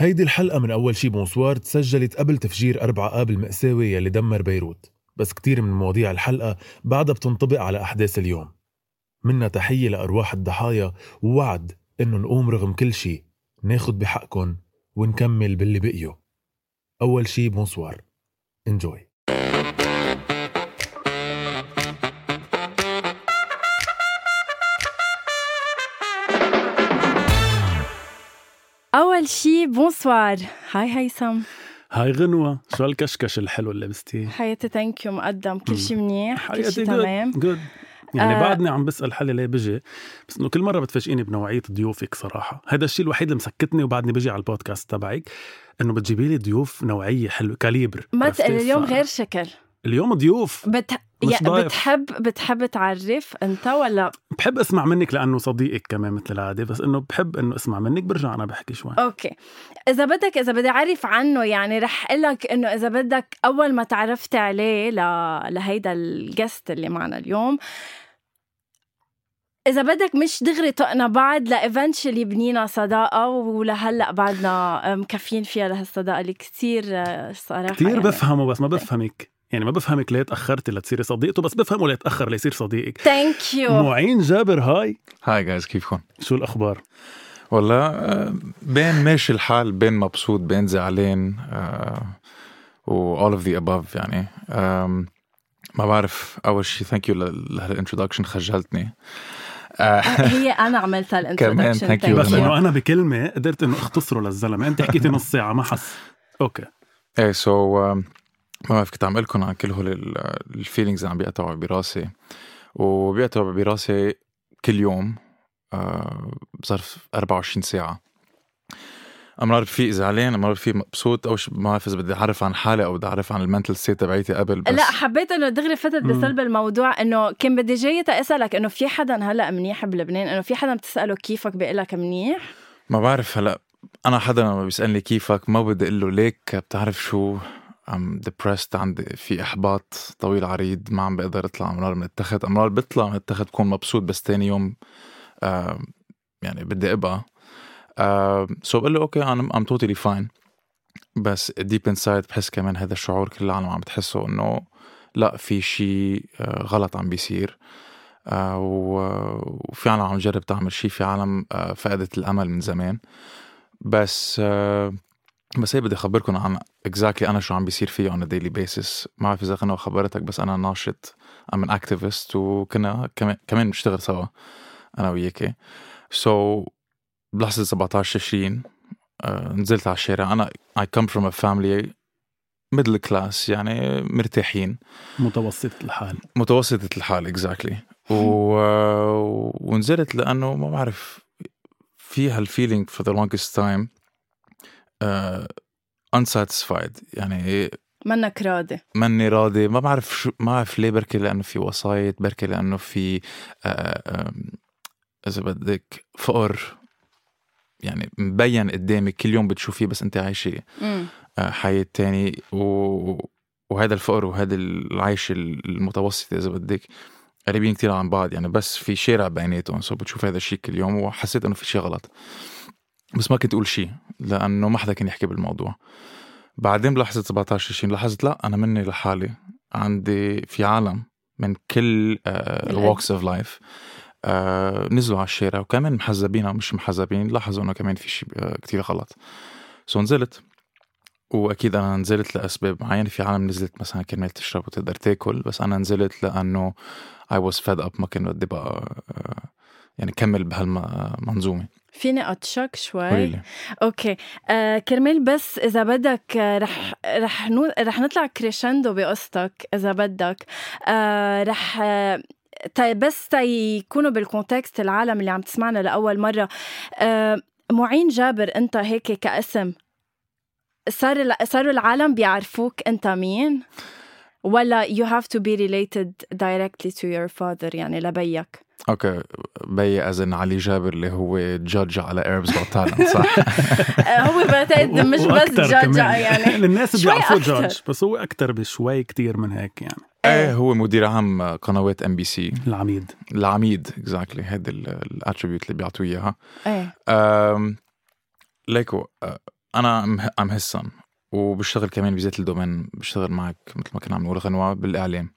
هيدي الحلقة من أول شي bonsoir تسجلت قبل تفجير أربع آب المأساوي يلي دمر بيروت بس كتير من مواضيع الحلقة بعدها بتنطبق على أحداث اليوم. منا تحية لأرواح الضحايا ووعد إنه نقوم رغم كل شي ناخد بحقكن ونكمل باللي بقيوا أول شي bonsoir. enjoy شي bonsoir hi هيثم hi غنوة شو هالكشكش الحلو اللي لبستيه. حياتي thank you مقدم. كل شي مم. منيح كل شي حياتي تمام. جود يعني آه. بعدني عم بسأل حالي ليه بجي. بس إنه كل مرة بتفاجئيني بنوعية ضيوفك صراحة. هذا الشيء الوحيد اللي مسكتني وبعدني بجي على البودكاست تبعك إنه بتجيبي لي ضيوف نوعية حلوة caliber. ما؟ تقل اليوم غير شكل. اليوم ضيوف. بت... مش يا ضايف. بتحب بتحب تعرف انت ولا بحب اسمع منك لأنه صديقك كمان مثل العادة بس إنه بحب إنه اسمع منك برجع أنا بحكي شوي. okay. إذا بدك إذا بدي أعرف عنه يعني رح أقول لك إنه إذا بدك أول ما تعرفت عليه ل... لهيدا ال guest اللي معنا اليوم إذا بدك مش دغري طقنا بعض eventually بنينا صداقة ولهلأ بعدنا مكفين فيها لهالصداقة اللي كثير صراحة كثير يعني. بفهمه بس ما بفهمك. يعني ما بفهمك ليه تاخرتي لتصيري صديقته بس بفهمه ليه تأخر ليصير صديقك. thank you معين جابر hi. Hi guys كيفكم؟ شو الأخبار؟ والله آه، بين ماشي الحال بين مبسوط بين زعلان آه، و all of the above يعني. ما بعرف أول شيء thank you لهال introduction خجلتني. آه، هي أنا عملتها كمان ال introduction thank you. بس. إنه أنا بكلمة قدرت إنه أختصره للزلمة. أنت حكيتي نص ساعة ما حس. okay. إيه so ما بعرف كنت عم لكم عن كل هول ال feelings اللي عم بيقطعوا براسي. وبيقطعوا براسي كل يوم آه، بظرف 24 ساعة. مرات في زعلان مرات في مبسوط أو ما بعرف إذا بدي أعرف عن حالي أو بدي أعرف عن ال mental state تبعيتي قبل بس لا حبيت إنه دغري فتت مم. بصلب الموضوع إنه كان بدي جاي أسألك إنه في حدا هلأ منيح بلبنان؟ إنه في حدا بتسأله كيفك بيقول لك منيح؟ ما بعرف هلأ أنا حدا لما بيسألني كيفك ما بدي أقول له ليك بتعرف شو؟ I'm depressed عندي في إحباط طويل عريض ما عم بقدر أطلع أمرار من التخت. أمرار بطلع من التخت بكون مبسوط بس تاني يوم آه يعني بدي أبقى. so بقول له okay أنا I'm totally fine بس deep inside بحس كمان هذا الشعور كل العالم عم بتحسه إنه لا في شيء آه غلط عم بيصير. آه وفي عالم عم تجرب تعمل شيء في عالم آه فقدت الأمل من زمان. بس بس هي بدي أخبركم عن exactly أنا شو عم بيصير فيه on a daily basis. ما بعرف إذا غنوة خبرتك بس أنا ناشط I'm an activist وكنا كمان بنشتغل سوا أنا وياكي so so, بلحظة 17 تشرين آه نزلت على الشارع. أنا I come from a family middle class يعني مرتاحين. متوسطة الحال. متوسطة الحال exactly و... ونزلت لأنه ما بعرف في هالفيلينج for the longest time. uh, unsatisfied. يعني منك راضي. ماني راضي. ما بعرف شو ما بعرف ليه بركي لأنه في وسايط بركي لأنه في آه، إذا بدك فقر. يعني مبين قدامك كل يوم بتشوفيه بس أنت عايشة. آه، حياة تاني. و... وهذا الفقر وهذا العيش المتوسط إذا بدك قريبين كتير عن بعض. يعني بس في شارع بيناتهم so بتشوف هذا الشيء كل يوم وحسيت إنه في شيء غلط. بس ما كنت أقول شيء لأنه ما حدا كان يحكي بالموضوع. بعدين بلحظة 17 20 لاحظت لا أنا مني لحالي. عندي في عالم من كل walks of life نزلوا على الشارع وكمان محزبين أو مش محزبين لاحظوا إنه كمان في شيء آه، كتير غلط. سو نزلت. وأكيد أنا نزلت لأسباب معينة. في عالم نزلت مثلا كرمال تشرب وتقدر تاكل بس أنا نزلت لأنه I was fed up ما كان بدي بقى آه، يعني كمل بهالمنظومه فيني اقطشك شوي؟ قولي okay. آه كرمال بس إذا بدك آه، رح رح no رح نطلع crescendo بقصتك إذا بدك. آه رح تا بس تيكونوا بال context العالم اللي عم تسمعنا لأول مرة. آه معين جابر أنت هيك كاسم؟ صار صاروا العالم بيعرفوك أنت مين؟ ولا you have to be related directly to your father يعني لبيك؟ okay بي ازن علي جابر اللي هو judge على Arabs Got Talent صح؟ آه، هو بعتقد مش بس جاجا كمان. يعني الناس أكتر. جورج بس هو أكثر بشوي كتير من هيك يعني. إيه هو مدير عام قنوات MBC العميد. العميد exactly هيدا ال attribute اللي بيعطوه إياها. إيه. ليكو أنا I'm his son وبشتغل كمان بذات ال domaine بشتغل معك مثل ما كنا عم نقول غنوة بالإعلام.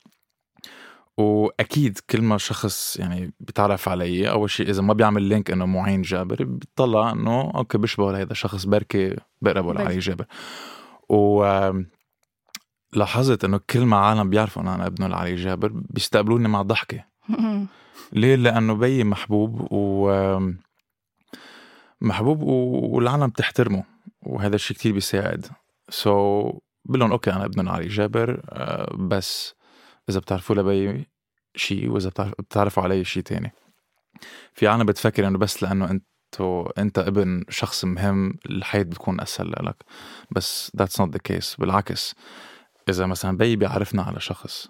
وأكيد كل ما شخص يعني بيتعرف علي أول شيء إذا ما بيعمل link إنه معين جابر بيطلع إنه okay بيشبه هذا الشخص بركي بقربه. لعلي جابر و لاحظت إنه كل ما عالم بيعرفوا انه أنا ابنه لعلي جابر بيستقبلوني مع ضحكة ليه؟ لأنه بيي محبوب و محبوب و- والعالم بتحترمه وهذا الشيء كتير بيساعد so so, بقول okay أنا ابن علي جابر آه، بس إذا بتعرفوا لبي شيء بتعرف- بتعرفوا علي شيء تاني. في عالم بتفكر إنه بس لأنه انت أنت ابن شخص مهم الحياة بتكون أسهل لك. بس that's not the case. بالعكس إذا مثلا بي بيعرفنا على شخص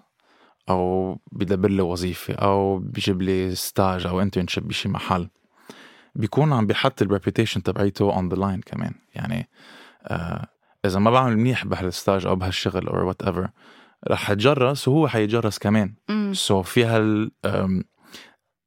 أو بيدبر لي وظيفة أو بيجيب لي stage أو internship بشي محل بيكون عم بيحط ال reputation تبعيته on the line كمان. يعني آه إذا ما بعمل منيح بهال stage أو بهالشغل أو whatever رح أتجرس وهو حيتجرس كمان. so so في هال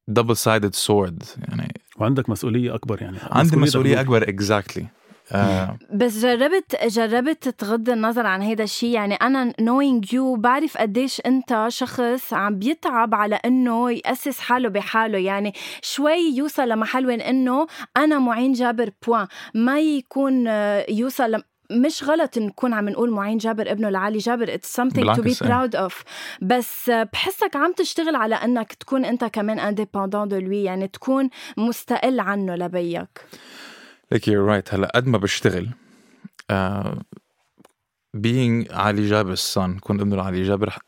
double sided sword يعني وعندك مسؤولية أكبر يعني. عندي مسؤولية أكبر أكبر exactly آه. بس جربت جربت تغض النظر عن هذا الشيء؟ يعني أنا knowing you بعرف قديش أنت شخص عم بيتعب على إنه يأسس حاله بحاله. يعني شوي يوصل لمحل وين إنه أنا معين جابر point. ما يكون آه، يوصل مش غلط نكون عم نقول معين جابر ابنه لعلي. جابر it's something to be بالعكس، إيه. proud of. بس بحسك عم تشتغل على إنك تكون أنت كمان indépendant de lui يعني تكون مستقل عنه لبيك. ليك you're right هلا قد ما بشتغل آه being علي جابر 's son كون ابن علي جابر رح,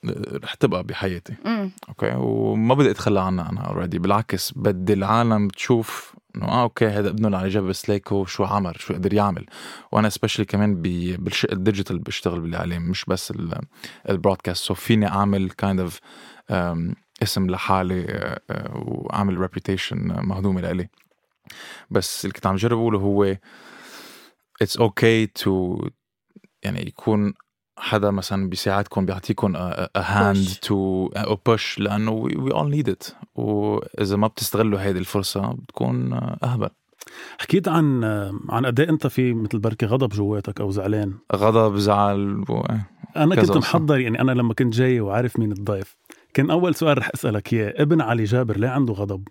رح تبقى بحياتي. امم okay؟ وما بدي أتخلى عنها أنا already بالعكس بدي العالم تشوف إنه آه okay هذا ابنه على جنب بس ليكو شو عمل شو قدر يعمل. وأنا especially كمان بالشق ال digital بشتغل بالإعلام مش بس ال broadcast. so فيني أعمل kind of اسم لحالي آه، آه، وأعمل reputation مهضومه لإلي بس اللي كنت عم جرب اقوله هو it's okay to يعني يكون حدا مثلا بيساعدكم بيعطيكم hand Push. to push لأنه we all need it وإذا ما بتستغلوا هيدي الفرصة بتكون أهبل. حكيت عن عن قد إيه أنت في مثل بركي غضب جواتك أو زعلان؟ غضب زعل و... أنا كنت. محضر يعني أنا لما كنت جاي وعارف مين الضيف كان أول سؤال رح أسألك إياه ابن علي جابر ليه عنده غضب؟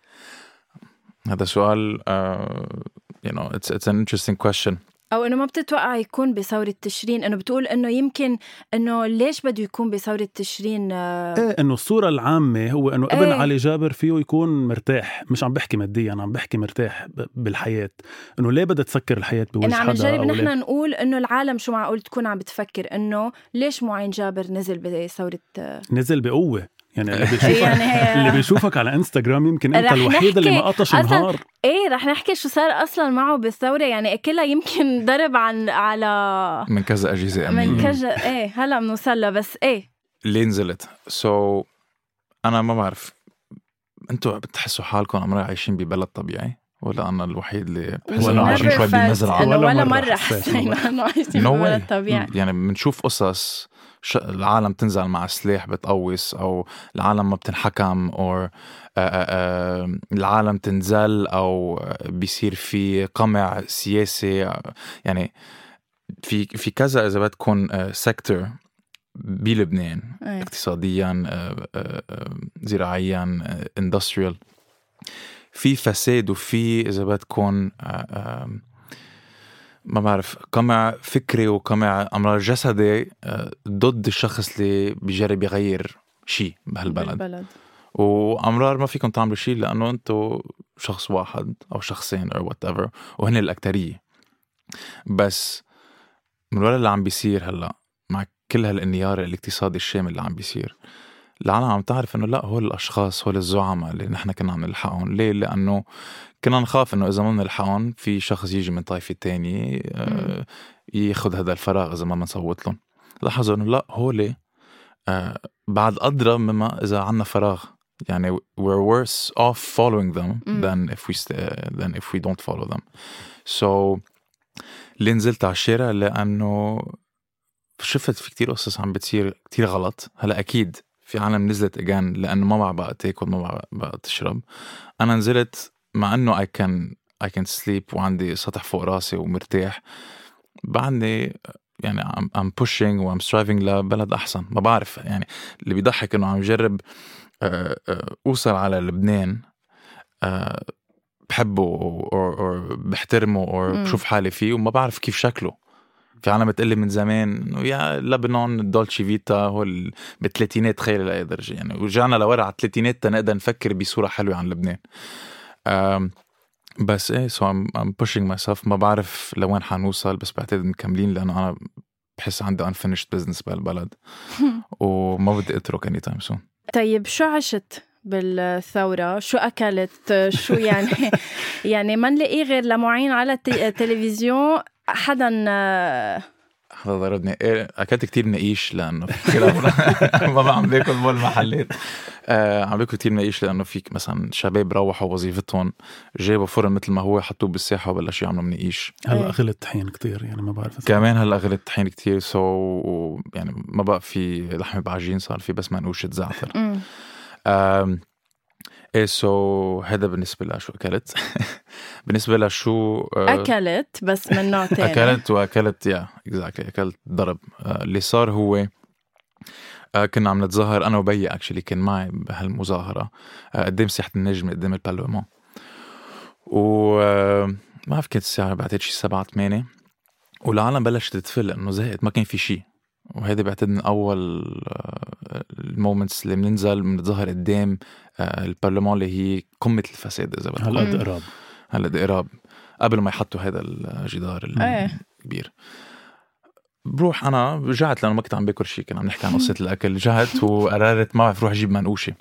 هذا سؤال uh, you know it's it's an interesting question. أو إنه ما بتتوقع يكون بثورة تشرين إنه بتقول إنه يمكن إنه ليش بده يكون بثورة تشرين آه، إيه إنه الصورة العامة هو إنه ابن إيه. علي جابر فيه يكون مرتاح مش عم بحكي ماديا عم بحكي مرتاح بالحياة. إنه ليه بدها تسكر الحياة بوجه إنه عم حدا نجرب نحن نقول إنه العالم شو معقول تكون عم بتفكر إنه ليش معين جابر نزل بثورة آه، نزل بقوة. يعني اللي بيشوفك يعني هي اللي بيشوفك على انستغرام يمكن انت الوحيد اللي ما قطش أصلاً نهار إيه رح نحكي شو صار أصلا معه بالثورة. يعني كلها يمكن ضرب عن على من كذا أجهزة من أمنية. كجا إيه هلأ بنوصل له بس إيه. ليه نزلت. سو so, أنا ما بعرف. أنتوا بتحسوا حالكم عمري عايشين ببلد طبيعي؟ ولا أنا الوحيد اللي بحس ولا إنه مرة عايشين شوي انه ولا ولا مرة مرة حسينا إنه عايشين No. طبيعي يعني بنشوف قصص ش... العالم تنزل مع سلاح بتقوس أو العالم ما بتنحكم أو آه، آه، العالم تنزل أو بيصير في قمع سياسي. يعني في في كذا إذا بدكم secteur بلبنان إيه. اقتصاديا آه، آه، آه، زراعيا industrial في فساد وفي إذا بدكم آه، ما بعرف قمع فكري وقمع امرار جسدي آه، ضد الشخص اللي بيجرب يغير شيء بهالبلد. بالبلد وأمرار ما فيكم تعملوا شيء لأنه أنتم شخص واحد أو شخصين أو whatever وهن الأكترية. بس من وراء اللي عم بيصير هلأ مع كل هالانهيار الاقتصادي الشامل اللي عم بيصير العالم عم تعرف إنه لا هول الأشخاص هول الزعماء اللي نحن كنا عم نلحقهم. ليه؟ لأنه كنا نخاف إنه إذا ما بنلحقهم في شخص يجي من طائفة تانية آه، ياخذ هذا الفراغ إذا ما بنصوت لهم. لاحظوا إنه لا هول آه، بعد أدرى مما إذا عنا فراغ. يعني we're worse off following them than if we st- than if we don't follow them. So ليه نزلت على الشارع؟ لأنه شفت في كتير قصص عم بتصير كتير غلط. هلأ أكيد في عالم نزلت اجان لأنه ما بقى تاكل ما بقى, بقى تشرب. أنا نزلت مع إنه اي كان اي كان سليب وعندي سطح فوق راسي ومرتاح. بعدني يعني I'm, I'm pushing و I'm striving لبلد أحسن. ما بعرف يعني اللي بيضحك إنه عم جرب آه، آه، أوصل على لبنان آه، بحبه أو بحترمه أو. بشوف حالي فيه وما بعرف كيف شكله. في عالم بتقلي من زمان إنه يا لبنان دولتشي فيتا هو ال- بالثلاثينات تخيل لاي درجه يعني ورجعنا لورا على الثلاثينات تنقدر نفكر بصورة حلوة عن لبنان. بس إيه so I'm I'm pushing myself ما بعرف لوين حنوصل بس بعتقد مكملين لأنه أنا بحس عندي unfinished business بهالبلد وما بدي أترك anytime soon طيب شو عشت بالثورة؟ شو أكلت؟ شو يعني؟ يعني ما نلاقيه غير لمعين على الت- التلفزيون. حدا آه، هذا ضربني إيه أكلت كتير نقيش لأنه بقى عم باكل بول محلات آه عم باكل كتير مناقيش لأنه فيك مثلا شباب روحوا وظيفتهم جابوا فرن مثل ما هو حطوه بالساحة وبلشوا يعملوا مناقيش هلا إيه. أغلى الطحين كتير يعني ما بعرف كمان هلا غلت الطحين كتير so يعني ما بقى في لحمه بعجين صار في بس منقوشة زعتر مم. إيه so هذا بالنسبة لشو أكلت؟ بالنسبة لشو آه، أكلت بس من نوع تاني. أكلت وأكلت yeah exactly أكلت ضرب. آه، اللي صار هو آه، كنا عم نتظاهر أنا وبيي actually كان معي بهالمظاهرة. قدام ساحه النجم قدام البرلمان. و ما بعرف كانت الساعة بعتقد شي سبعة ثمانية. والعالم بلشت تتفل لأنه زهقت ما كان في شيء وهيدي بعتقد من أول ال moments اللي بننزل بنتظاهر قدام. البرلمان اللي هي قمة الفساد إذا بدك هلا قراب هلا قراب قبل ما يحطوا هذا الجدار إيه. الكبير. بروح أنا رجعت لأنه ما كنت عم باكل شيء كنا عم نحكي عن قصة الأكل. رجعت وقررت ما بعرف روح أجيب منقوشة.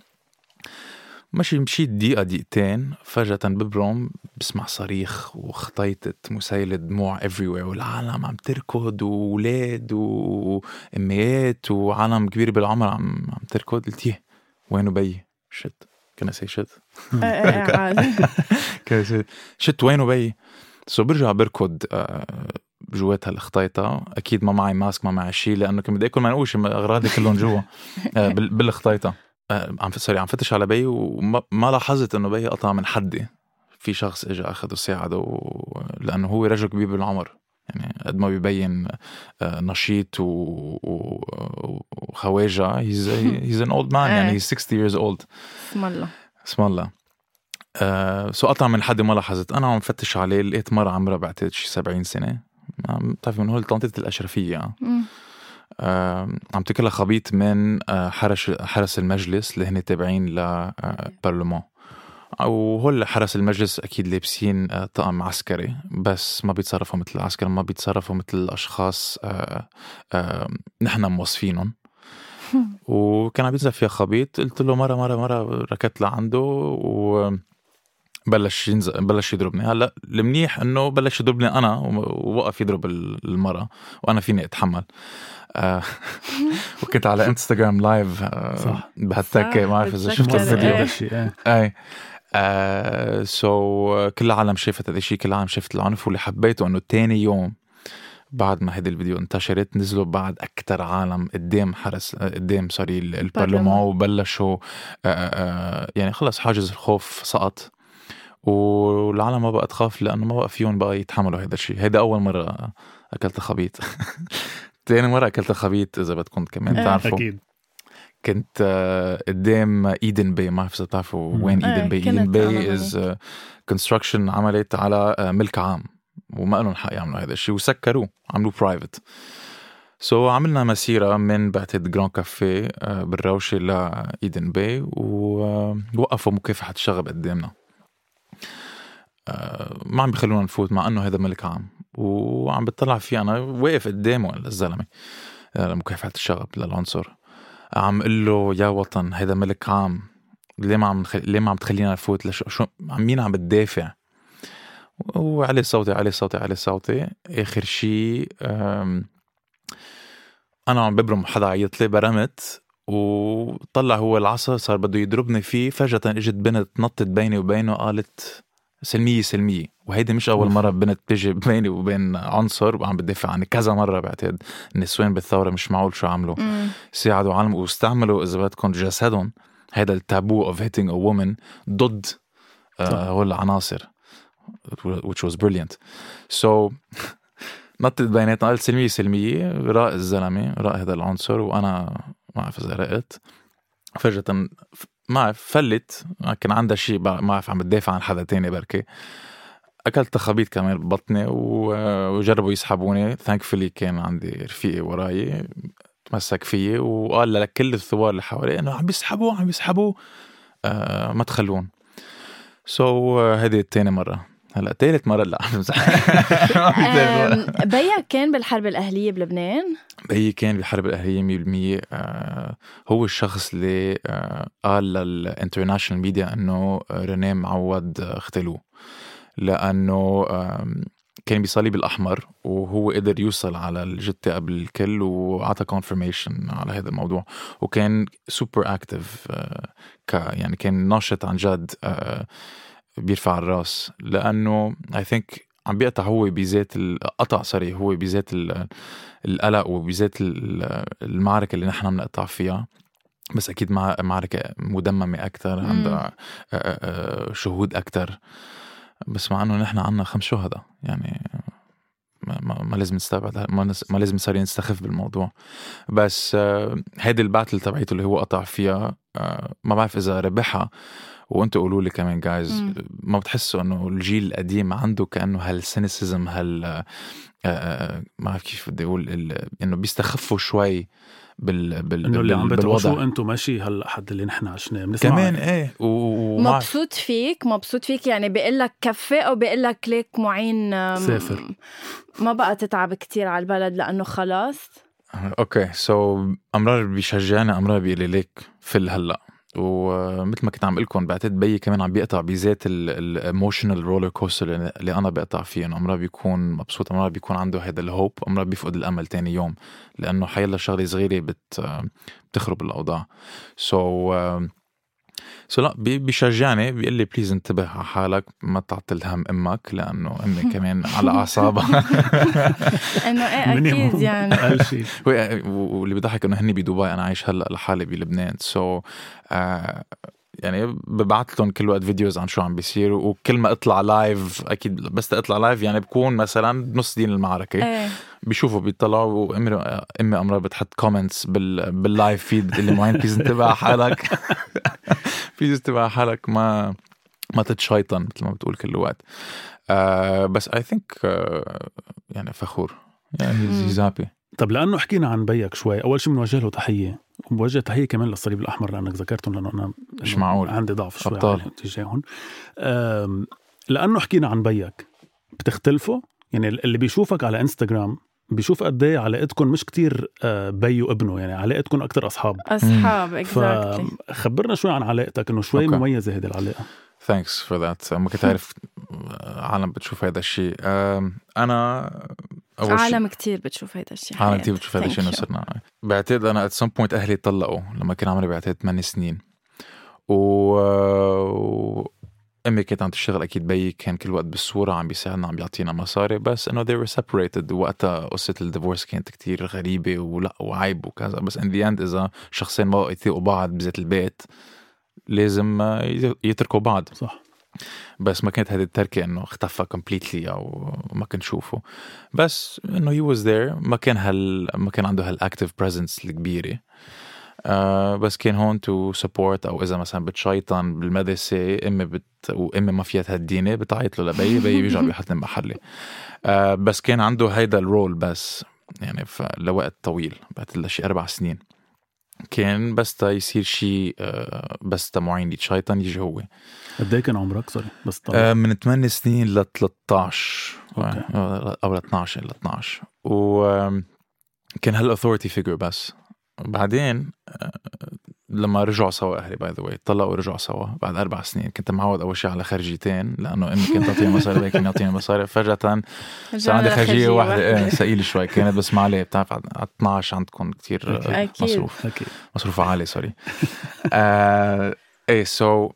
مشي مشيت دقيقة دقيقتين فجأة ببرم بسمع صريخ وخطيطة مسيلة دموع everywhere والعالم عم تركض وولاد وأميات وعالم كبير بالعمر عم عم تركض. قلت يه وينه بيي شت كنا سي شت إيه، إيه، عادي. كذا شت وينه بي so برجع بركض آه، جوات هالخطيطة. أكيد ما معي mask ما معي شيء لأنه كنت بدي آكل منقوش أغراضي كلهم جوا. آه، بال- بالخطيطة. آه، عم sorry عم فتش على بيي وما ما لاحظت إنه بيي قطع من حدي. في شخص اجى اخذه ساعده. لأنه هو رجل كبير بالعمر. يعني قد ما بيبين آه، نشيط. وخواجة. he's he's an old man يعني. he's 60 years old. اسم الله. اسم الله. آه سو قطع من حد ما لاحظت أنا عم فتش عليه لقيت مرة عمرها بعتقد شي 70 سنة. بتعرفي من هول طنطة الأشرفية. آه عم تاكلها خبيط من حرس حرس المجلس اللي هن تابعين لبرلمان وهول حرس المجلس أكيد لابسين آه، طقم عسكري بس ما بيتصرفوا مثل العسكر ما بيتصرفوا مثل الأشخاص آه آه نحن موصفينهم. وكان عم ينزل فيها خبيط قلت له مرة مرة مرة ركضت لعنده و بلش ينزل بلش يضربني. هلأ المنيح إنه بلش يضربني أنا ووقف يضرب المرأة وأنا فيني أتحمل. آه وكنت على انستغرام live آه صح. بهالتكة ما بعرف إذا شفت الفيديو. إيه. أي. آه so كل العالم شافت هذا الشيء كل العالم شافت العنف واللي حبيته إنه تاني يوم بعد ما هيدي الفيديو انتشرت نزلوا بعد أكثر عالم قدام حرس آه، قدام sorry ال- البرلمان. وبلشوا آه، آه، يعني خلص حاجز الخوف سقط. والعالم ما بقى تخاف لأنه ما بقى فيهم بقى يتحملوا هذا الشيء. هيدا أول مرة أكلت خبيط تاني مرة أكلت خبيط إذا بدكم كمان. تعرفوا. أكيد. كنت آه، قدام Eden Bay ما بعرف إذا بتعرفوا. وين إيه، Eden Bay. كنت Eden Bay as construction عملت على آه، ملك عام وما لهم حق يعملوا هذا الشيء وسكروه عملوه private so, عملنا مسيرة من بعتقد Grand Café آه، بالروشة ل Eden Bay ووقفوا مكافحة الشغب قدامنا. آه، ما عم بيخلونا نفوت مع إنه هذا ملك عام وعم بتطلع فيه أنا واقف قدامه للزلمه لمكافحة الشغب للعنصر. عم قل له يا وطن هذا ملك عام ليه ما عم نخل... ليه ما عم تخلينا نفوت؟ لشو شو عم مين عم بتدافع؟ وعلي صوتي علي صوتي علي صوتي. آخر شيء أنا عم ببرم حدا عيط لي برمت وطلع هو العصا صار بده يضربني فيه. فجأة إجت بنت نطت بيني وبينه قالت سلمية سلمية. وهيدي مش أول مرة بنت تجي بيني وبين عنصر وعم بتدافع عني كذا مرة بعتقد. النسوان بالثورة مش معقول شو عملوا. ساعدوا عالم واستعملوا إذا بدكم جسدهم. هذا ال taboo of hitting a woman ضد هول العناصر which was brilliant. So نطت بيناتنا قلت سلمية سلمية راق الزلمة راق هذا العنصر وأنا ما بعرف إذا رقت. فجأة ما فلت كان عندها شيء ما بعرف عم بتدافع عن حدا تاني بركي أكلت تخابيط كمان ببطني وجربوا يسحبوني. thankfully كان عندي رفيقي وراي تمسك فيي وقال لكل الثوار اللي حوالي إنه عم بيسحبوا عم بيسحبوا آه ما تخلون. so, هذه الثاني مرة. هلا ثالث مرة لا بيك كان بالحرب الأهلية بلبنان؟ بيي كان بالحرب الأهلية 100% آه هو الشخص اللي آه قال لل international media إنه رينيه معوض لأنه آه كان بصليب الأحمر وهو قدر يوصل على الجثة قبل الكل وعطى confirmation على هذا الموضوع. وكان super active آه يعني كان ناشط عن جد آه بيرفع الراس. لأنه I think عم بيقطع هو بذات قطع sorry هو بذات القلق وبذات المعركة اللي نحن بنقطع فيها. بس أكيد مع معركة مدممة أكثر عندها شهود أكثر بس مع إنه نحن عنا خمس شهداء يعني ما, ما لازم نستبعد ما, ما لازم صار نستخف بالموضوع. بس هيدي ال battle تبعيته اللي هو قطع فيها ما بعرف إذا ربحها. وانتوا قولوا لي كمان جايز ما بتحسوا إنه الجيل القديم عنده كأنه هال cynicism هال آه، آه، ما بعرف كيف بدي أقول إنه بيستخفوا شوي بال بال إنه اللي عم بتعيشوا أنتم ماشي هلا حد اللي نحن عشناه بنسمع كمان إيه و... مبسوط فيك مبسوط فيك يعني بيقول لك كفي أو بيقول لك ليك معين سافر. ما بقى تتعب كتير على البلد لأنه خلاص. okay so, أمرار بيشجعني أمرار بيقول لي ليك في هلأ. ومثل ما كنت عم لكم بعتقد بيي كمان عم بيقطع بذات ال emotional roller coaster اللي أنا بقطع فيه. إنه امرار بيكون مبسوط امرار بيكون عنده هذا ال hope امرار بيفقد الأمل تاني يوم لأنه حيلا شغلة صغيرة بت بتخرب الأوضاع. so so, so لا بيشجعني بيقول لي please انتبه على حالك ما تعتل هم أمك لأنه أمي كمان على أعصابها. إنه إيه أكيد يعني. واللي بيضحك إنه هني بدبي أنا عايش هلأ لحالي بلبنان. so so, uh, يعني ببعث لهم كل وقت videos عن شو عم بيصير وكل ما اطلع live أكيد بس اطلع live يعني بكون مثلا بنص دين المعركة. إيه. بيشوفوا بيطلعوا وامي أمي امرها بتحط comments بال بال live feed اللي معين please انتبه حالك. please انتبه حالك ما ما تتشيطن. مثل ما بتقول كل وقت. آه بس I think آه يعني فخور. يعني he's happy طب لأنه حكينا عن بيك شوي أول شيء بنوجه له تحية وبوجه تحية كمان للصليب الأحمر لأنك ذكرتهم لأنه أنا مش معقول. عندي ضعف شوي تجاههم لأنه حكينا عن بيك بتختلفوا يعني اللي بيشوفك على إنستغرام بيشوف قد إيه علاقتكم مش كتير آه، بي وابنه يعني علاقتكم أكثر أصحاب. أصحاب exactly فخبرنا شوي عن علاقتك إنه شوي okay. مميزة هذه العلاقة. thanks for that ما كنت عارف عالم بتشوف هذا الشيء أنا أول عالم كتير بتشوف هذا الشيء عالم كتير بتشوف هذا الشيء إنه صرنا. بعتقد أنا at some point أهلي طلقوا لما كان عمري بعتقد 8 سنين. و أمي كانت عم تشتغل أكيد بيي كان كل وقت بالصورة عم بيساعدنا عم بيعطينا مصاري بس إنه they were separated. وقتها قصة ال divorce كانت كتير غريبة ولا وعيب وكذا. بس in the end إذا شخصين ما يطيقوا بعض بذات البيت لازم يتركوا بعض. صح. بس ما كانت هذه التركة إنه اختفى completely أو ما كنت شوفه. بس إنه he was there ما كان هال ما كان عنده هال active presence الكبيرة. آه بس كان هون to support أو إذا مثلا بتشيطن بالمدرسة أمي بت وأمي ما فيها تهديني بتعيط له لبي بي بيرجع بيحطني بمحلي. آه بس كان عنده هيدا ال role بس يعني لوقت طويل بعد شي أربع سنين. كان بس تا يصير شيء آه بس تا معين يتشيطن يجي هو. قد إيه كان عمرك؟ sorry بس طبعا. آه، من 8 سنين ل 13 okay. آه، أو ل 12 ل 12 و آم، كان هال authority figure بس. بعدين آه، لما رجعوا سوا أهلي by the way طلقوا ورجعوا سوا بعد أربع سنين كنت معود أول شيء على خرجيتين لأنه امي كانت تعطيني مصاري بابي كان يعطيني مصاري. فجأة صار عندي خرجية واحدة. إيه ثقيلة شوي كانت بس ما عليه بتعرف على 12 عندكم كثير أكيد. مصروف. أكيد. مصروف عالي sorry آه إيه so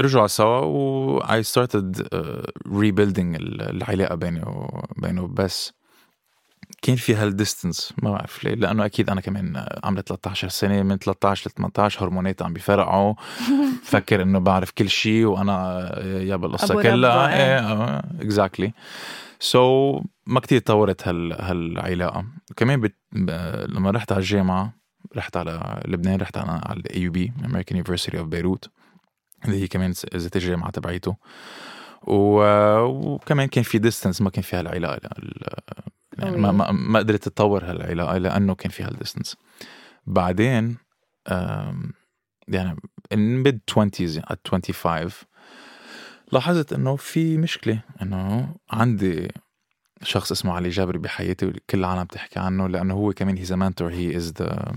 رجعوا سوا و I started uh, rebuilding ال- العلاقة بيني وبينه بس كان في هال distance ما بعرف ليه لأنه أكيد أنا كمان عمري 13 سنة من 13 ل 18 هرمونات عم بيفرقعوا فكر إنه بعرف كل شيء وأنا يابا القصة أبو كلها. إيه. إيه exactly so ما كتير طورت هال هالعلاقة. كمان بت... ب... لما رحت على الجامعة رحت على لبنان رحت على على ال AUB American University of Beirut. اللي هي كمان ذات الجامعة تبعيته. وكمان كان في distance ما كان في هالعلاقة ال- يعني ما, ما, ما قدرت تطور هالعلاقة لأنه كان في هال distance بعدين يعني mid 20s at 25 لاحظت إنه في مشكلة إنه عندي شخص اسمه علي جابري بحياتي وكل العالم بتحكي عنه لأنه هو كمان he's mentor he is the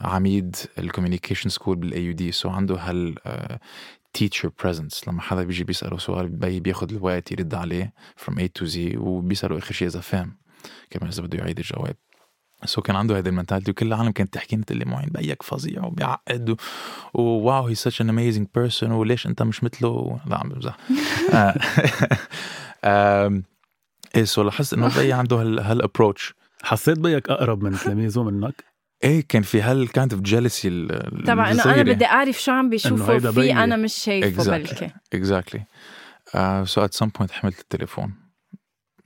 عميد ال communication school بال AUD so عنده هال teacher presence لما حدا بيجي بيسأله سؤال بي بياخذ الوقت يرد عليه from A to Z وبيسأله آخر شيء إذا فهم كمان إذا بده يعيد الجواب. so كان عنده هيدي ال mentality وكل العالم كانت تحكي لي تقول لي معين بيك فظيع وبيعقد وواو هي such an amazing person وليش أنت مش مثله؟ لا عم بمزح. آه. إيه so لاحظت إنه بي عنده هال هال approach حسيت بيك أقرب من تلاميذه منك؟ إيه كان في هال kind of jealousy طبعا إنه أنا بدي أعرف شو عم بيشوفوا بيي. أنا مش شايفه Exactly. بلكي. exactly so at some point حملت التليفون.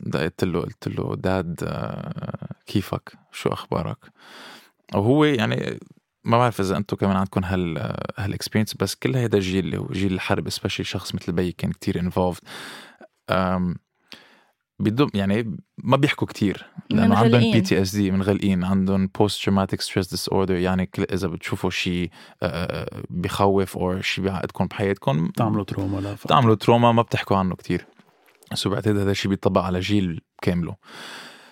دقيت له قلت له dad آه، كيفك؟ شو أخبارك? وهو يعني ما بعرف إذا أنتم كمان عندكم هال هال experience بس كل هيدا الجيل اللي هو جيل الحرب especially شخص مثل بي كان كتير involved بدهم يعني ما بيحكوا كتير لأنه عندهم. PTSD منغلقين عندهم post traumatic stress disorder يعني كل إذا بتشوفوا شيء آه، بخوف أو شيء بيعقدكم بحياتكم تعملوا trauma لا. بتعملوا trauma ما بتحكوا عنه كتير so بعتقد هذا الشيء بيطبق على جيل كامله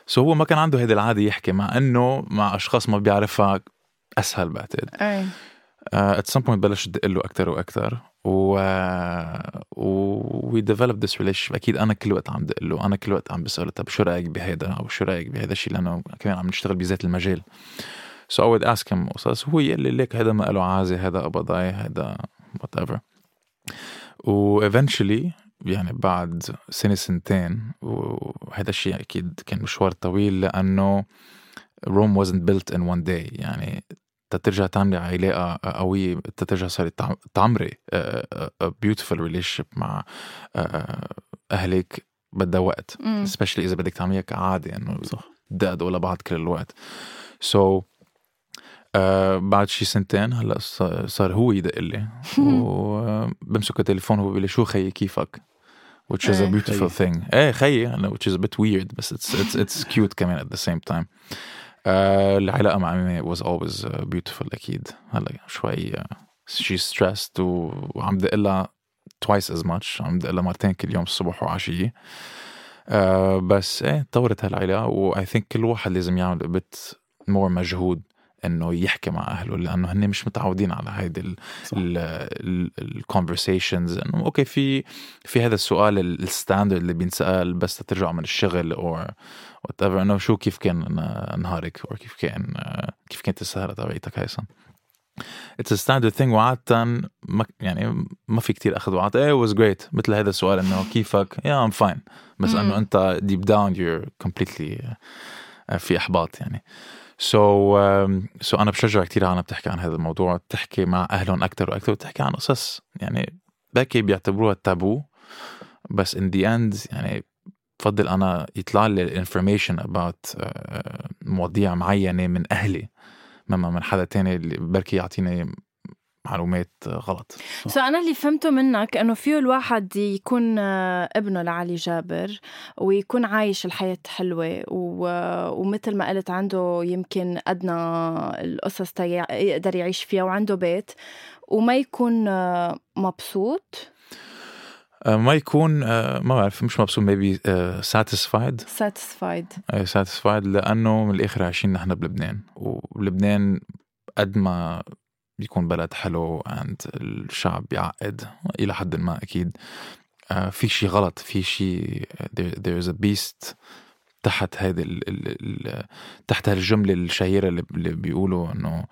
so هو ما كان عنده هيدي العادة يحكي مع إنه مع أشخاص ما بيعرفها أسهل بعتقد إيه at some point بلش دق له أكثر وأكثر و we develop this relation أكيد أنا كل وقت عم دق له أنا كل وقت عم بسأله طب شو رأيك بهيدا؟ أو شو رأيك بهذا الشيء لأنه كمان عم نشتغل بذات المجال. so I would ask him قصص هو يقول لي ليك هذا ما له عازة هذا قبضاي هذا whatever و eventually يعني بعد سنة سنتين وهذا الشيء أكيد كان مشوار طويل لأنه Rome wasn't built in one day. يعني تترجع تعملي علاقة قوية تترجع صاري تعم- تعمري a beautiful relationship مع آه، أهلك بدها وقت especially إذا بدك تعمليها كعادة إنه صح. دقدقوا لبعض كل الوقت. سو so, آه بعد شي سنتين هلأ ص- صار هو يدق لي وبمسك التليفون هو بيقول لي شو خيي كيفك؟ which is a إيه. beautiful thing. إيه خيي أنا which is a bit weird بس it's it's it's cute كمان at the same time. آه العلاقة مع أمي was always uh, beautiful أكيد هلا شوي uh, she's stressed. وعم دق لها twice as much عم دق لها مرتين كل يوم الصبح وعشية آه بس إيه طورت هالعلاقة و I think كل واحد لازم يعمل bit more مجهود إنه يحكي مع أهله لأنه هن مش متعودين على هيدي. ال conversations إنه okay في في هذا السؤال ال standard اللي بينسأل بس ترجع من الشغل أو whatever إنه شو كيف كان نهارك أو كيف كان كيف كانت السهرة تبعيتك هيثم. it's standard thing وعادة ما يعني ما في كتير أخذ وعطاء إيه was great. مثل هذا السؤال إنه كيفك؟ yeah I'm fine بس. إنه أنت deep down completely آه، في إحباط يعني. so, so أنا بشجع كثير عالم بتحكي عن هذا الموضوع تحكي مع أهلهم أكثر وأكثر وتحكي عن قصص. يعني بركي بيعتبروها تابو بس in the end يعني بفضل أنا يطلع لي ال information about آه، مواضيع معينة من أهلي مما من حدا تاني اللي بركي يعطيني معلومات غلط سو أنا اللي فهمته منك إنه فيه الواحد يكون آه، ابنه لعلي جابر ويكون عايش الحياة حلوة. ومثل ما قلت عنده يمكن أدنى القصص يقدر يعيش فيها وعنده بيت وما يكون آه، مبسوط آه، ما يكون آه، ما بعرف مش مبسوط maybe ساتيسفايد ساتيسفايد ساتيسفايد لأنه من الآخر عايشين نحن بلبنان ولبنان قد ما بيكون بلد حلو عند الشعب بيعقد إلى حد ما أكيد. آه، في شيء غلط في شيء there, is a beast تحت هذه ال ال ال تحت هالجملة الشهيرة اللي, بيقولوا إنه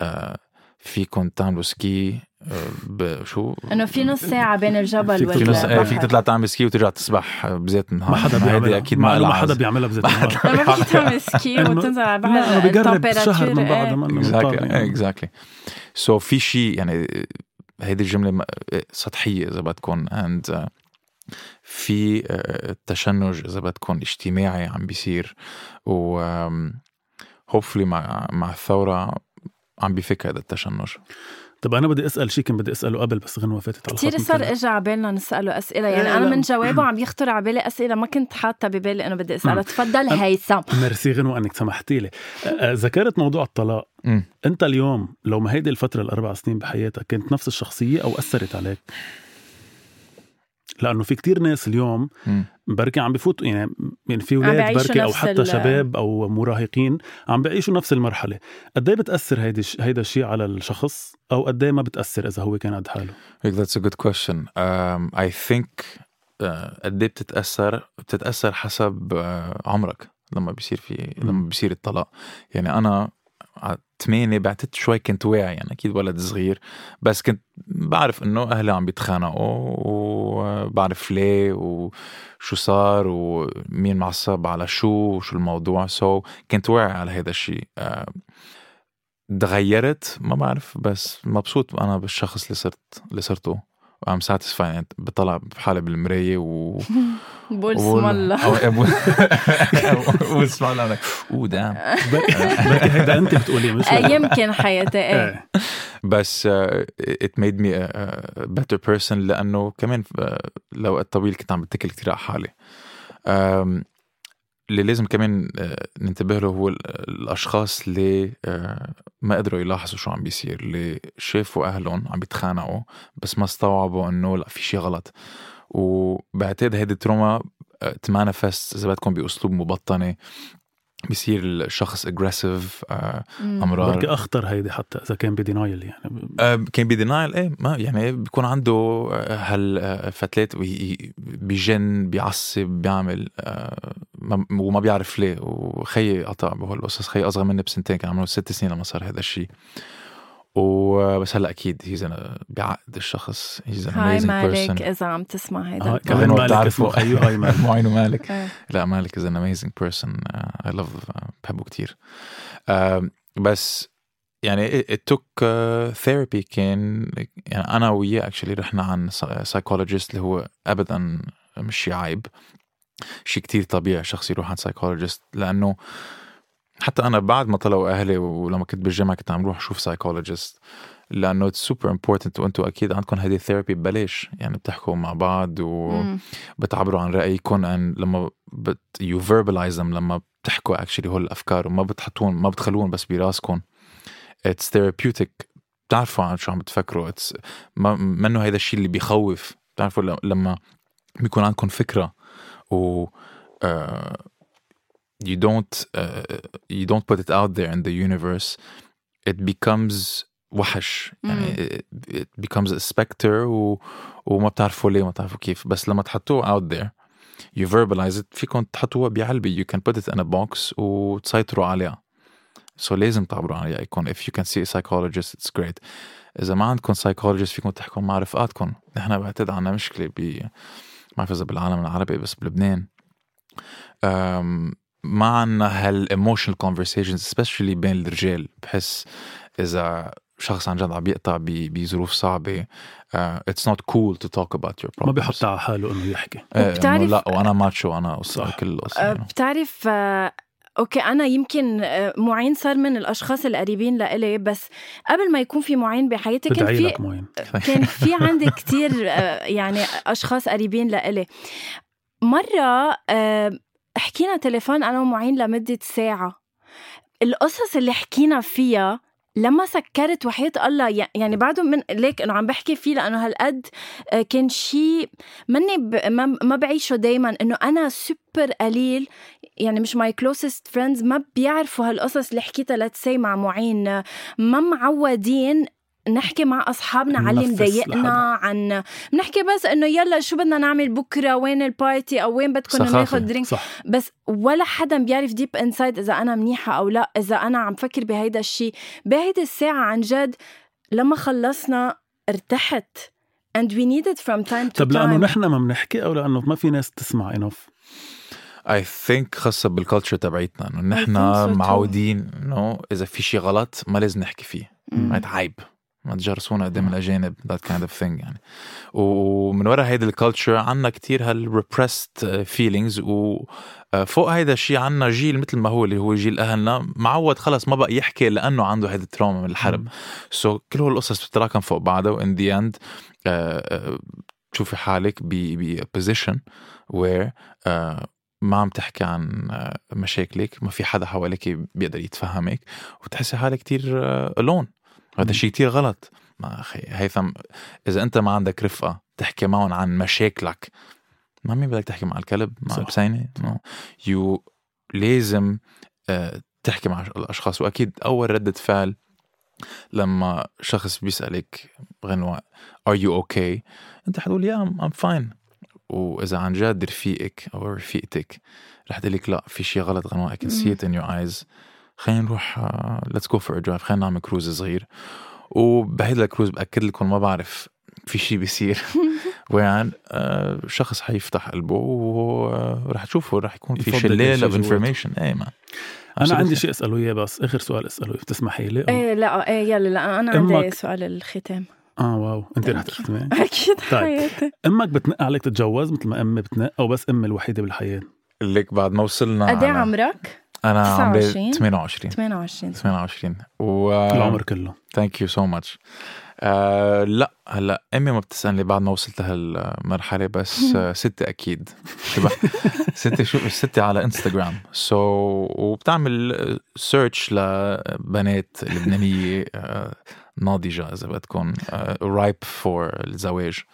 آه، فيكم تعملوا ski آه، بشو إنه في نص ساعة بين الجبل فيك في نص والبحر آه، فيك تطلع تعمل ski وترجع تسبح بذات النهار. ما حدا هيدي بيعملها. أكيد ما لها حدا بيعملها بذات ما النهار. حدا لما فيك تعمل ski وتنزل على البحر بيقرب شهر من بعد إيه. ما اكزاكتلي. اكزاكتلي سو في شيء يعني هيدي الجملة سطحية إذا بدكم and في آه، تشنج إذا بدكم اجتماعي عم بيصير. و hopefully مع مع الثورة عم بفك هذا التشنج. طب أنا بدي أسأل شيء كان بدي أسأله قبل بس غنوة فاتت على كثير صار اجى على بالنا نسأله أسئلة. يعني أنا. من جوابه عم يخطر على بالي أسئلة ما كنت حاطة ببالي إنه بدي اسالها تفضل هيثم. ميرسي غنوة إنك سمحتي لي. ذكرت موضوع الطلاق. أنت اليوم لو ما هيدي الفترة الأربع سنين بحياتك كانت نفس الشخصية أو أثرت عليك؟ لأنه في كتير ناس اليوم. بركي عم بفوتوا يعني يعني في عم أولاد بركي أو حتى ال- شباب أو مراهقين عم بيعيشوا نفس المرحلة قد إيه بتأثر هيدي الش- هيدا الشيء على الشخص أو قد إيه ما بتأثر إذا هو كان قد حاله a good question. Um, I think uh, قد إيه بتتأثر بتتأثر حسب uh, عمرك لما بيصير في لما بيصير الطلاق يعني على ثمانية بعتت شوي كنت واعي يعني أكيد ولد صغير. بس كنت بعرف إنه أهلي عم بيتخانقوا وبعرف ليه وشو صار ومين معصب على شو وشو الموضوع. سو so, كنت واعي على هذا الشيء uh, تغيرت ما بعرف بس مبسوط أنا بالشخص اللي صرت اللي صرته. وام ساتيسفاي يعني بطلع بحالي بالمراية و بقول اسم الله بقول اسم الله أنا أوه دام. هيدا أنت بتقولي مش آه، يمكن حياتي إيه. إيه. بس me a, a better person لأنه كمان uh, لوقت طويل كنت عم بتكل كثير على حالي. اللي لازم كمان uh, ننتبه له هو ال- الأشخاص اللي ما قدروا يلاحظوا شو عم بيصير اللي شافوا أهلهم عم بيتخانقوا بس ما استوعبوا إنه لا في شيء غلط. وبعتقد هيدي ال trauma تـ manifest إذا بدكم بأسلوب مبطنة بيصير الشخص aggressive مم. امراض بركي أخطر هيدي حتى إذا كان ب denial يعني. آه، كان ب denial إيه ما يعني بيكون عنده آه، هالفتلات بيجن بيعصب بيعمل آه، ما- وما بيعرف ليه. وخيي قطع بهالقصص خيي أصغر مني بسنتين كان عمره ست سنين لما صار هذا الشيء وبس هلا أكيد هيدا بيعقد الشخص هيدا hi مالك إذا عم تسمع هيدا البودكاست. كمان بتعرفوا. خيو hi مالك مو عينه مالك إيه. لا مالك is an amazing person I love بحبه كتير آه، بس يعني it took uh, therapy كان يعني أنا وياه actually رحنا عن psychologist اللي هو ابدا مش شي عيب شيء كتير طبيعي شخص يروح عند psychologist لأنه حتى أنا بعد ما طلعوا أهلي ولما كنت بالجامعة كنت عم روح أشوف psychologist لأنه it's super important وأنتم أكيد عندكم هذه ال therapy ببلاش يعني بتحكوا مع بعض و مم. بتعبروا عن رايكم and لما but you verbalize لما بتحكوا actually هول الأفكار وما بتحطون ما بتخلوهم بس براسكم it's therapeutic بتعرفوا عن شو عم بتفكروا. it's ما منه هيدا الشيء اللي بيخوف. بتعرفوا لما بيكون عندكم فكرة و uh, you don't uh, you don't put it out there in the universe it becomes وحش. يعني it, it becomes a specter و, وما بتعرفوا ليه ما بتعرفوا كيف. بس لما تحطوه out there you verbalize it فيكم تحطوها بعلبة you can put it in a box وتسيطروا عليها. So لازم تعبروا عن رأيكم if you can see a psychologist it's great. إذا ما عندكم psychologist فيكم تحكوا مع رفقاتكم نحن بعتقد عنا مشكلة ب ما بعرف إذا بالعالم العربي بس بلبنان. أم، ما عنا هال emotional conversations especially بين الرجال بحس إذا شخص عن جد عم بيقطع ب- بظروف صعبة uh, it's not cool to talk about your problems ما بيحط على حاله إنه يحكي إنه وبتعرف- لا وأنا macho أنا صح. كل أه، يعني. بتعرف أه، okay أنا يمكن آه، معين صار من الأشخاص القريبين لإلي بس قبل ما يكون في معين بحياتي كان في كان في عندي كتير آه، يعني أشخاص قريبين لإلي مرة آه، حكينا تليفون أنا ومعين لمدة ساعة. القصص اللي حكينا فيها لما سكرت وحياة الله يع- يعني بعده من ليك إنه عم بحكي فيه لأنه هالقد آه، كان شيء مني ب... ما, بعيشه دايما إنه أنا سوبر قليل يعني مش my closest friends ما بيعرفوا هالقصص اللي حكيتها لتسي مع معين ما معودين نحكي مع أصحابنا على اللي مضايقنا. عن بنحكي بس إنه يلا شو بدنا نعمل بكرة؟ وين ال party؟ أو وين بدكم. ناخذ drink صح. بس ولا حدا بيعرف deep inside إذا أنا منيحة أو لا إذا أنا عم فكر بهيدا الشيء بهيدي الساعة عن جد لما خلصنا ارتحت. And we need it from time to طب time. لأنه نحن ما بنحكي أو لأنه ما في ناس تسمع enough I think خاصة بال culture تبعيتنا إنه نحن so. معودين إنه إذا في شيء غلط ما لازم نحكي فيه. عيب ما تجرسونا قدام الأجانب that kind of thing يعني. ومن ورا هيدي ال culture عنا كتير هال repressed feelings وفوق هيدا الشيء عنا جيل مثل ما هو اللي هو جيل أهلنا معود خلص ما بقى يحكي لأنه عنده هيدي ال trauma من الحرب. so, كل هول القصص بتتراكم فوق بعضها و in the end تشوفي حالك ب position where ما عم تحكي عن آه، مشاكلك ما في حدا حواليك بيقدر يتفهمك وتحسي حالك كتير alone هذا شيء كتير غلط. ما أخي هيثم إذا أنت ما عندك رفقة تحكي معهم عن مشاكلك ما مين بدك تحكي مع الكلب؟ مع. البسينة؟ No you لازم آه، تحكي مع الأشخاص. وأكيد أول ردة فعل لما شخص بيسألك غنوة are you okay? أنت حتقول يا I'm fine. وإذا عن جد رفيقك أو رفيقتك رح تقول لك لا في شيء غلط غنوة I can see it in your eyes. خلينا نروح let's go for a drive خلينا نعمل كروز صغير. وبهيدا الكروز بأكد لكم ما بعرف في شيء بيصير. وين آه، شخص حيفتح قلبه ورح تشوفه رح يكون في شلال of. information إيه ما. أنا. عندي شيء أسأله إياه بس آخر سؤال أسأله بتسمحي لي. إيه لا إيه يلا لا أنا عندي سؤال الختام. آه wow أنت رح تختمي. أكيد طيب. حياتي. أمك بتنق عليك تتجوز مثل ما إمي بتنق أو بس إمي الوحيدة بالحياة. لك بعد ما وصلنا قد إيه على- عمرك؟ أنا عمري 29. 28 28 28 و العمر كله. thank you so much لا هلا أمي ما بتسألني بعد ما وصلت هالمرحله بس آه، ستي أكيد. ستي شو؟ ستي على انستغرام so وبتعمل search لبنات لبنانية آه، ناضجة إذا بدكم ripe for الزواج.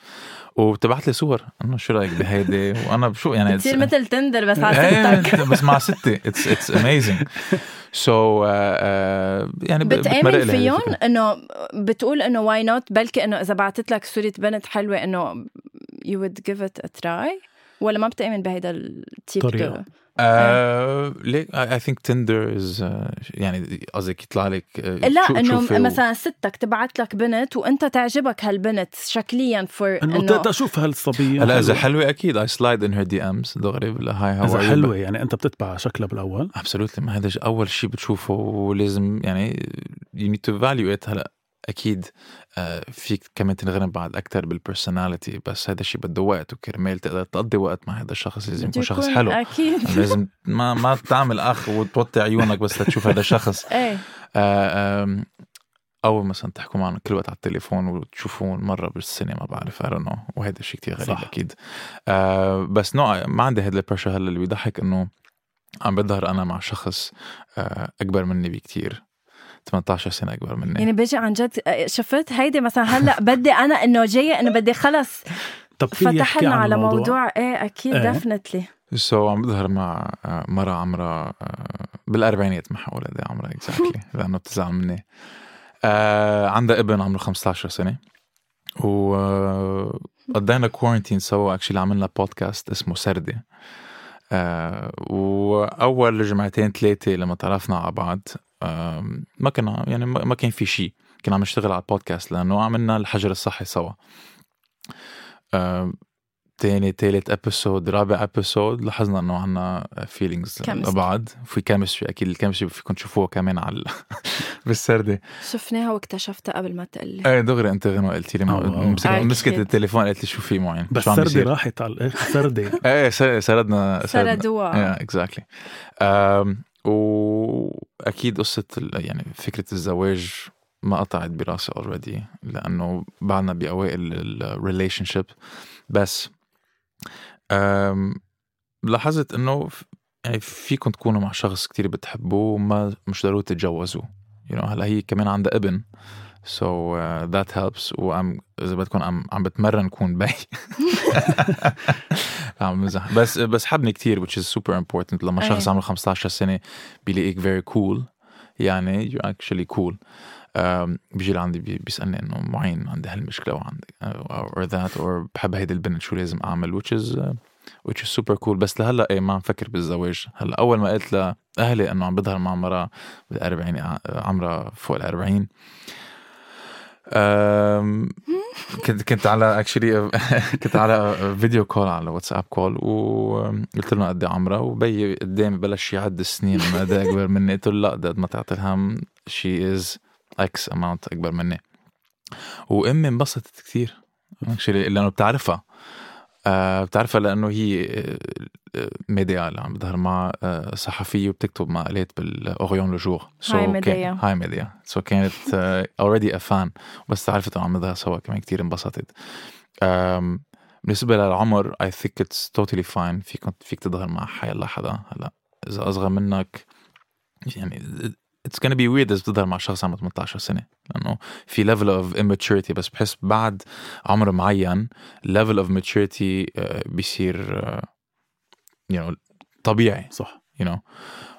وبتبعت لي صور. انه شو رايك بهيدي. وأنا بشو يعني بتصير مثل تندر بس على إيه، ستك بس مع ستي. it's it's amazing so يعني ب- بتمرق بتآمن لي هاي فيهم. إنه بتقول إنه why not بلكي إنه إذا بعثت لك صورة بنت حلوة إنه you would give it a try. ولا ما بتآمن بهيدا ال type طريقة. آه، ليه؟ I think تندر is يعني قصدك يطلع لك آه، لا شو- إنه مثلا ستك تبعت لك بنت وأنت تعجبك هالبنت شكليا for إنه أشوف هالصبية هلا إذا حلوة. حلوة أكيد I slide in her DMs دغري hi how إذا حلوة يعني أنت بتتبع شكلها بالأول؟ absolutely ما هذا أول شيء بتشوفه ولازم يعني you need to value هلا أكيد آه، فيك كمان تنغرم بعد أكثر بال personality بس هذا الشيء بده وقت وكرمال تقدر تقضي وقت مع هذا الشخص لازم يكون شخص حلو. أكيد. لازم ما ما تعمل أخ وتوطي عيونك بس لتشوف هذا الشخص. إيه. آه، أو مثلا تحكوا معنا كل وقت على التليفون وتشوفوه مرة بالسنه ما بعرف I know وهذا الشيء كتير غريب صح. أكيد. آه بس no ما عندي هيدا ال pressure هلا اللي بيضحك إنه عم بظهر أنا مع شخص آه أكبر مني بكتير. 18 سنة أكبر مني. يعني بيجي عن جد شفت هيدي مثلا هلأ بدي أنا إنه جاية إنه بدي خلص. طب في يحكي فتح لنا عن على. موضوع إيه أكيد إيه. ديفنتلي سو so, عم بظهر مع آه، مرة عمرها آه، بالأربعينات ما حقول قد عمرها exactly لأنه بتزعل مني. آه، عندها ابن عمره 15 سنة وقضينا quarantine سوا actually عملنا بودكاست اسمه سردة آه، وأول جمعتين ثلاثة لما تعرفنا على بعض آه، ما كنا يعني ما ما كان في شيء. كنا عم نشتغل على البودكاست لأنه عملنا الحجر الصحي سوا. آه، تاني تالت episode رابع episode لاحظنا إنه عنا feelings. لبعض في chemistry أكيد ال chemistry فيكم تشوفوها كمان على بالسردة. شفناها واكتشفتها قبل ما تقلي. إيه دغري أنت غنوة قلت لي أكيد. مسكت التليفون قالت لي شو في معين؟ بس بيصير؟ راحت على الآخر سردي إيه سر- سردنا سردوها إيه exactly وأكيد قصة يعني فكرة الزواج ما قطعت براسي already لأنه بعدنا بأوائل ال relationship بس لاحظت إنه يعني فيكم تكونوا مع شخص كتير بتحبوه وما مش ضروري تتجوزوا you know هلأ هي كمان عندها ابن. So uh, that helps. وعم إذا بدكم عم عم بتمرن كون بي عم مزح بس بس حبني كتير which is super important. لما شخص. عمره 15 سنة بيلاقيك very cool. يعني you're actually cool. بيجي لعندي بي- بيسألني إنه معين عندي هالمشكلة وعندي uh, or that or بحب هيدي البنت شو لازم أعمل؟ which is uh, which is super cool. بس لهلأ إيه ما عم فكر بالزواج. هلأ أول ما قلت لأهلي إنه عم بظهر مع مرة بالأربعين ع- عمرها فوق الأربعين. أم، كنت كنت على actually كنت على video call على واتساب call وقلت له قد عمرها وبي قدامي بلش يعد السنين ما قد أكبر مني. قلت له لا قد ما تعطي الهم شي is x amount أكبر مني. وأمي انبسطت كثير actually لأنه بتعرفها. آه بتعرفها لأنه هي ميديا اللي عم بظهر مع آه، صحفية وبتكتب مقالات بال L'Orient-Le Jour. Hi ميديا. Hi ميديا. So كانت اوريدي ا فان بس عرفت إنه عم نظهر سوا كمان كتير انبسطت. um, بالنسبة للعمر I think it's totally fine. فيك فيك تظهر مع حيلا حدا. هلا إذا أصغر منك يعني it's gonna be weird إذا بتظهر مع شخص عمره 18 سنة. لأنه في level of immaturity. بس بحس بعد عمر معين level of maturity uh, بيصير you know طبيعي صح you know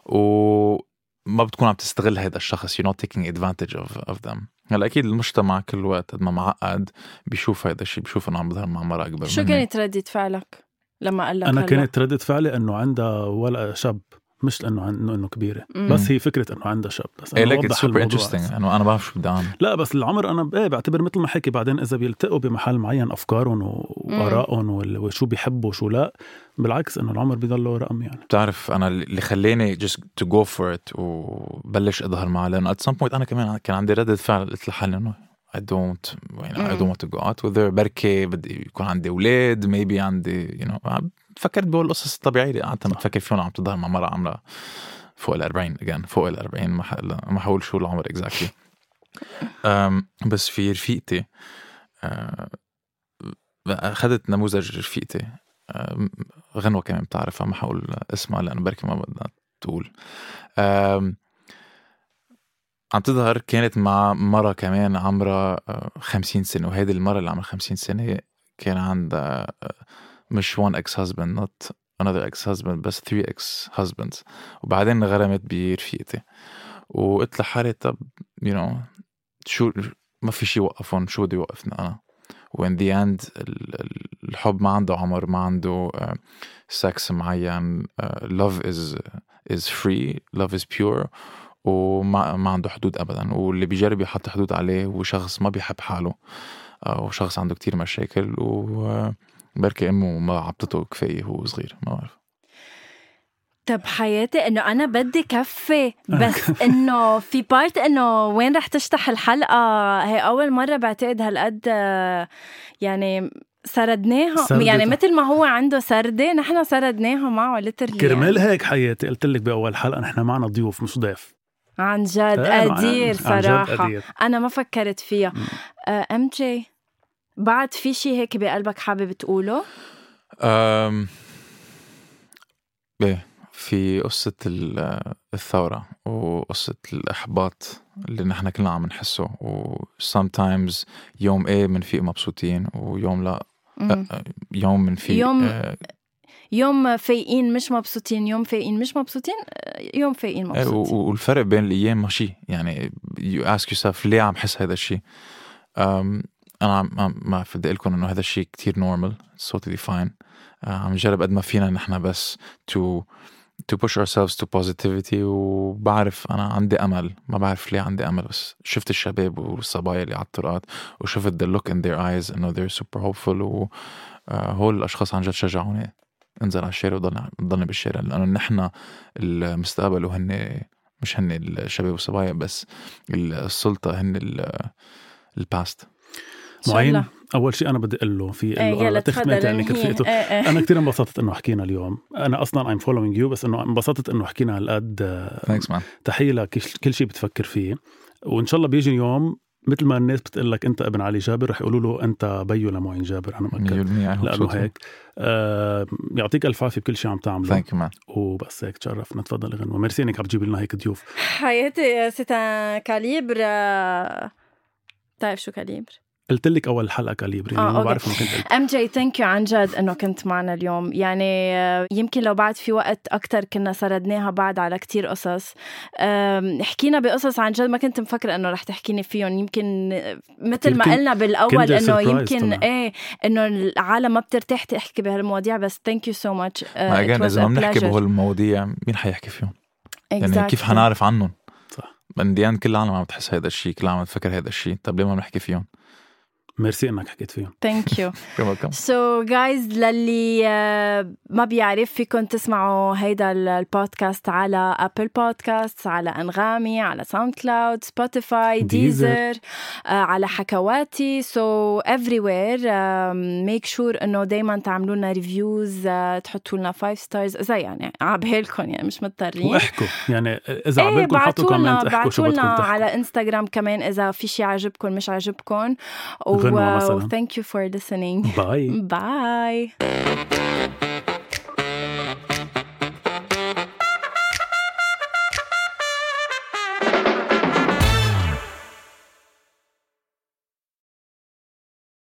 وما بتكون عم تستغل هذا الشخص you're not taking advantage of, of them هلأ أكيد المجتمع كل وقت قد ما معقد بيشوف هذا الشيء بيشوف إنه عم بظهر مع مرة أكبر شو مني. كانت ردة فعلك لما قال لك أنا هلا؟ كانت ردة فعلي إنه عندها ولا شاب مش لأنه انه إنه كبيرة. مم. بس هي فكرة إنه عندها شاب. بس إيه it's super interesting. انه أنا بعرف شو بدي أعمل. لا بس العمر أنا إيه بعتبر مثل ما حكي بعدين إذا بيلتقوا بمحل معين أفكارهم وآرائهم وال- وشو بيحبوا وشو لا بالعكس إنه العمر بضله رقم يعني. بتعرف أنا اللي خلاني just to go for it وبلش أظهر معه لأنه at some point أنا كمان كان عندي ردة فعل قلت لحالي إنه I don't يعني I don't want to go out with her. بركي بدي يكون عندي أولاد maybe عندي you know فكرت بهول القصص الطبيعية اللي قعدت عم تفكر فيهم عم تظهر مع مرة عمرها فوق ال 40 again فوق ال 40 ما حقول شو العمر um, بس في رفيقتي أخذت نموذج رفيقتي. آم، غنوة كمان بتعرفها ما حقول اسمها لأنه بركي ما بدها تقول. عم تظهر كانت مع مرة كمان عمرها 50 سنة وهيدي المرة اللي عمرها 50 سنة كان عندها مش one ex husband not another ex husband بس three ex husbands وبعدين غرمت برفيقتي. وقلت لحالي طب you know شو ما في شي يوقفهم شو بده يوقفني أنا؟ وin the end الحب ما عنده عمر ما عنده سكس معين love is is free love is pure وما ما عنده حدود ابدا. واللي بيجرب يحط حدود عليه هو شخص ما بيحب حاله أو شخص عنده كتير مشاكل وبركي أمه ما عبطته كفايه هو صغير ما بعرف. طب حياتي إنه أنا بدي كفي بس إنه في part إنه وين رح تشتح الحلقة؟ هي أول مرة بعتقد هالقد آه، يعني سردناها. يعني مثل ما هو عنده سردة نحن سردناها معه literally كرمال هيك حياتي. قلت لك بأول حلقة نحن معنا ضيوف مش ضيف. عن جد قدير عن جد صراحة. قدير. أنا ما فكرت فيها. MG بعد في شيء هيك بقلبك حابب تقوله؟ أم... إيه في قصة ال- الثورة وقصة الإحباط اللي نحن كلنا عم نحسه و sometimes يوم إيه بنفيق مبسوطين ويوم لا مم. يوم بنفيق يوم- آه، يوم فايقين مش مبسوطين يوم فايقين مش مبسوطين يوم فايقين مبسوطين. والفرق بين الأيام ماشي يعني you ask yourself ليه عم حس هذا الشيء أنا عم- ما بدي أقول لكم إنه هذا الشيء كتير نورمال totally fine. أه، عم نجرب قد ما فينا نحن بس to to push ourselves to positivity. وبعرف أنا عندي أمل. ما بعرف ليه عندي أمل بس شفت الشباب والصبايا اللي على الطرقات وشفت the look in their eyes إنه they're super hopeful. و آه، هول الأشخاص عن جد شجعوني أنزل على الشارع وضلني ضلني بالشارع. لأنه نحن المستقبل وهن مش هن الشباب والصبايا بس السلطة هن ال past معين. أول شيء أنا بدي أقول له في إيه له يلا تخمت يعني إيه. أنا كثير انبسطت إنه حكينا اليوم. أنا أصلا I'm following you بس إنه انبسطت إنه حكينا هالقد آه، thanks man تحية لك كل شيء بتفكر فيه. وإن شاء الله بيجي يوم مثل ما الناس بتقول لك أنت ابن علي جابر رح يقولوا له أنت بيو لمعين جابر. أنا 100% مأكد لأنه. هيك. آه يعطيك ألف عافية بكل شيء عم تعمله. thank you man وبس هيك تشرفنا. تفضل غنوة. ميرسي إنك عم تجيب لنا هيك ضيوف. حياتي c'est un calibre آه، بتعرف شو calibre؟ قلت لك أول حلقة calibre آه، يعني ما okay. بعرف قلت MG thank you عن جد إنه كنت معنا اليوم يعني آه، يمكن لو بعد في وقت أكثر كنا سردناها بعد على كتير قصص حكينا بقصص عن جد ما كنت مفكرة إنه رح تحكيني فيهم يمكن آه، مثل ما قلنا بالأول إنه يمكن طلع. إيه إنه العالم ما بترتاح تحكي بهالمواضيع بس thank you so much ما إذا ما بنحكي بهالمواضيع مين حيحكي فيهم؟ يعني كيف حنعرف عنهم؟ صح بنديان كل العالم عم تحس هذا الشيء كل العالم عم تفكر هذا الشيء طب ليه ما بنحكي فيهم؟ ميرسي إنك حكيت فيهم. thank you so guys للي آه، ما بيعرف فيكم تسمعوا هيدا ال- البودكاست على Apple Podcast على أنغامي على SoundCloud Spotify Deezer. آه، على حكواتي. so everywhere make sure إنه دائما تعملوا لنا reviews تحطوا لنا 5 stars إذا يعني عبالكم يعني مش مضطرين. واحكوا. يعني إذا إيه عبالكم حطوا بعتولنا comment احكوا شو بدكم على انستغرام كمان إذا في شيء عجبكم مش عجبكم غنوة مثلاً. thank you for listening. bye bye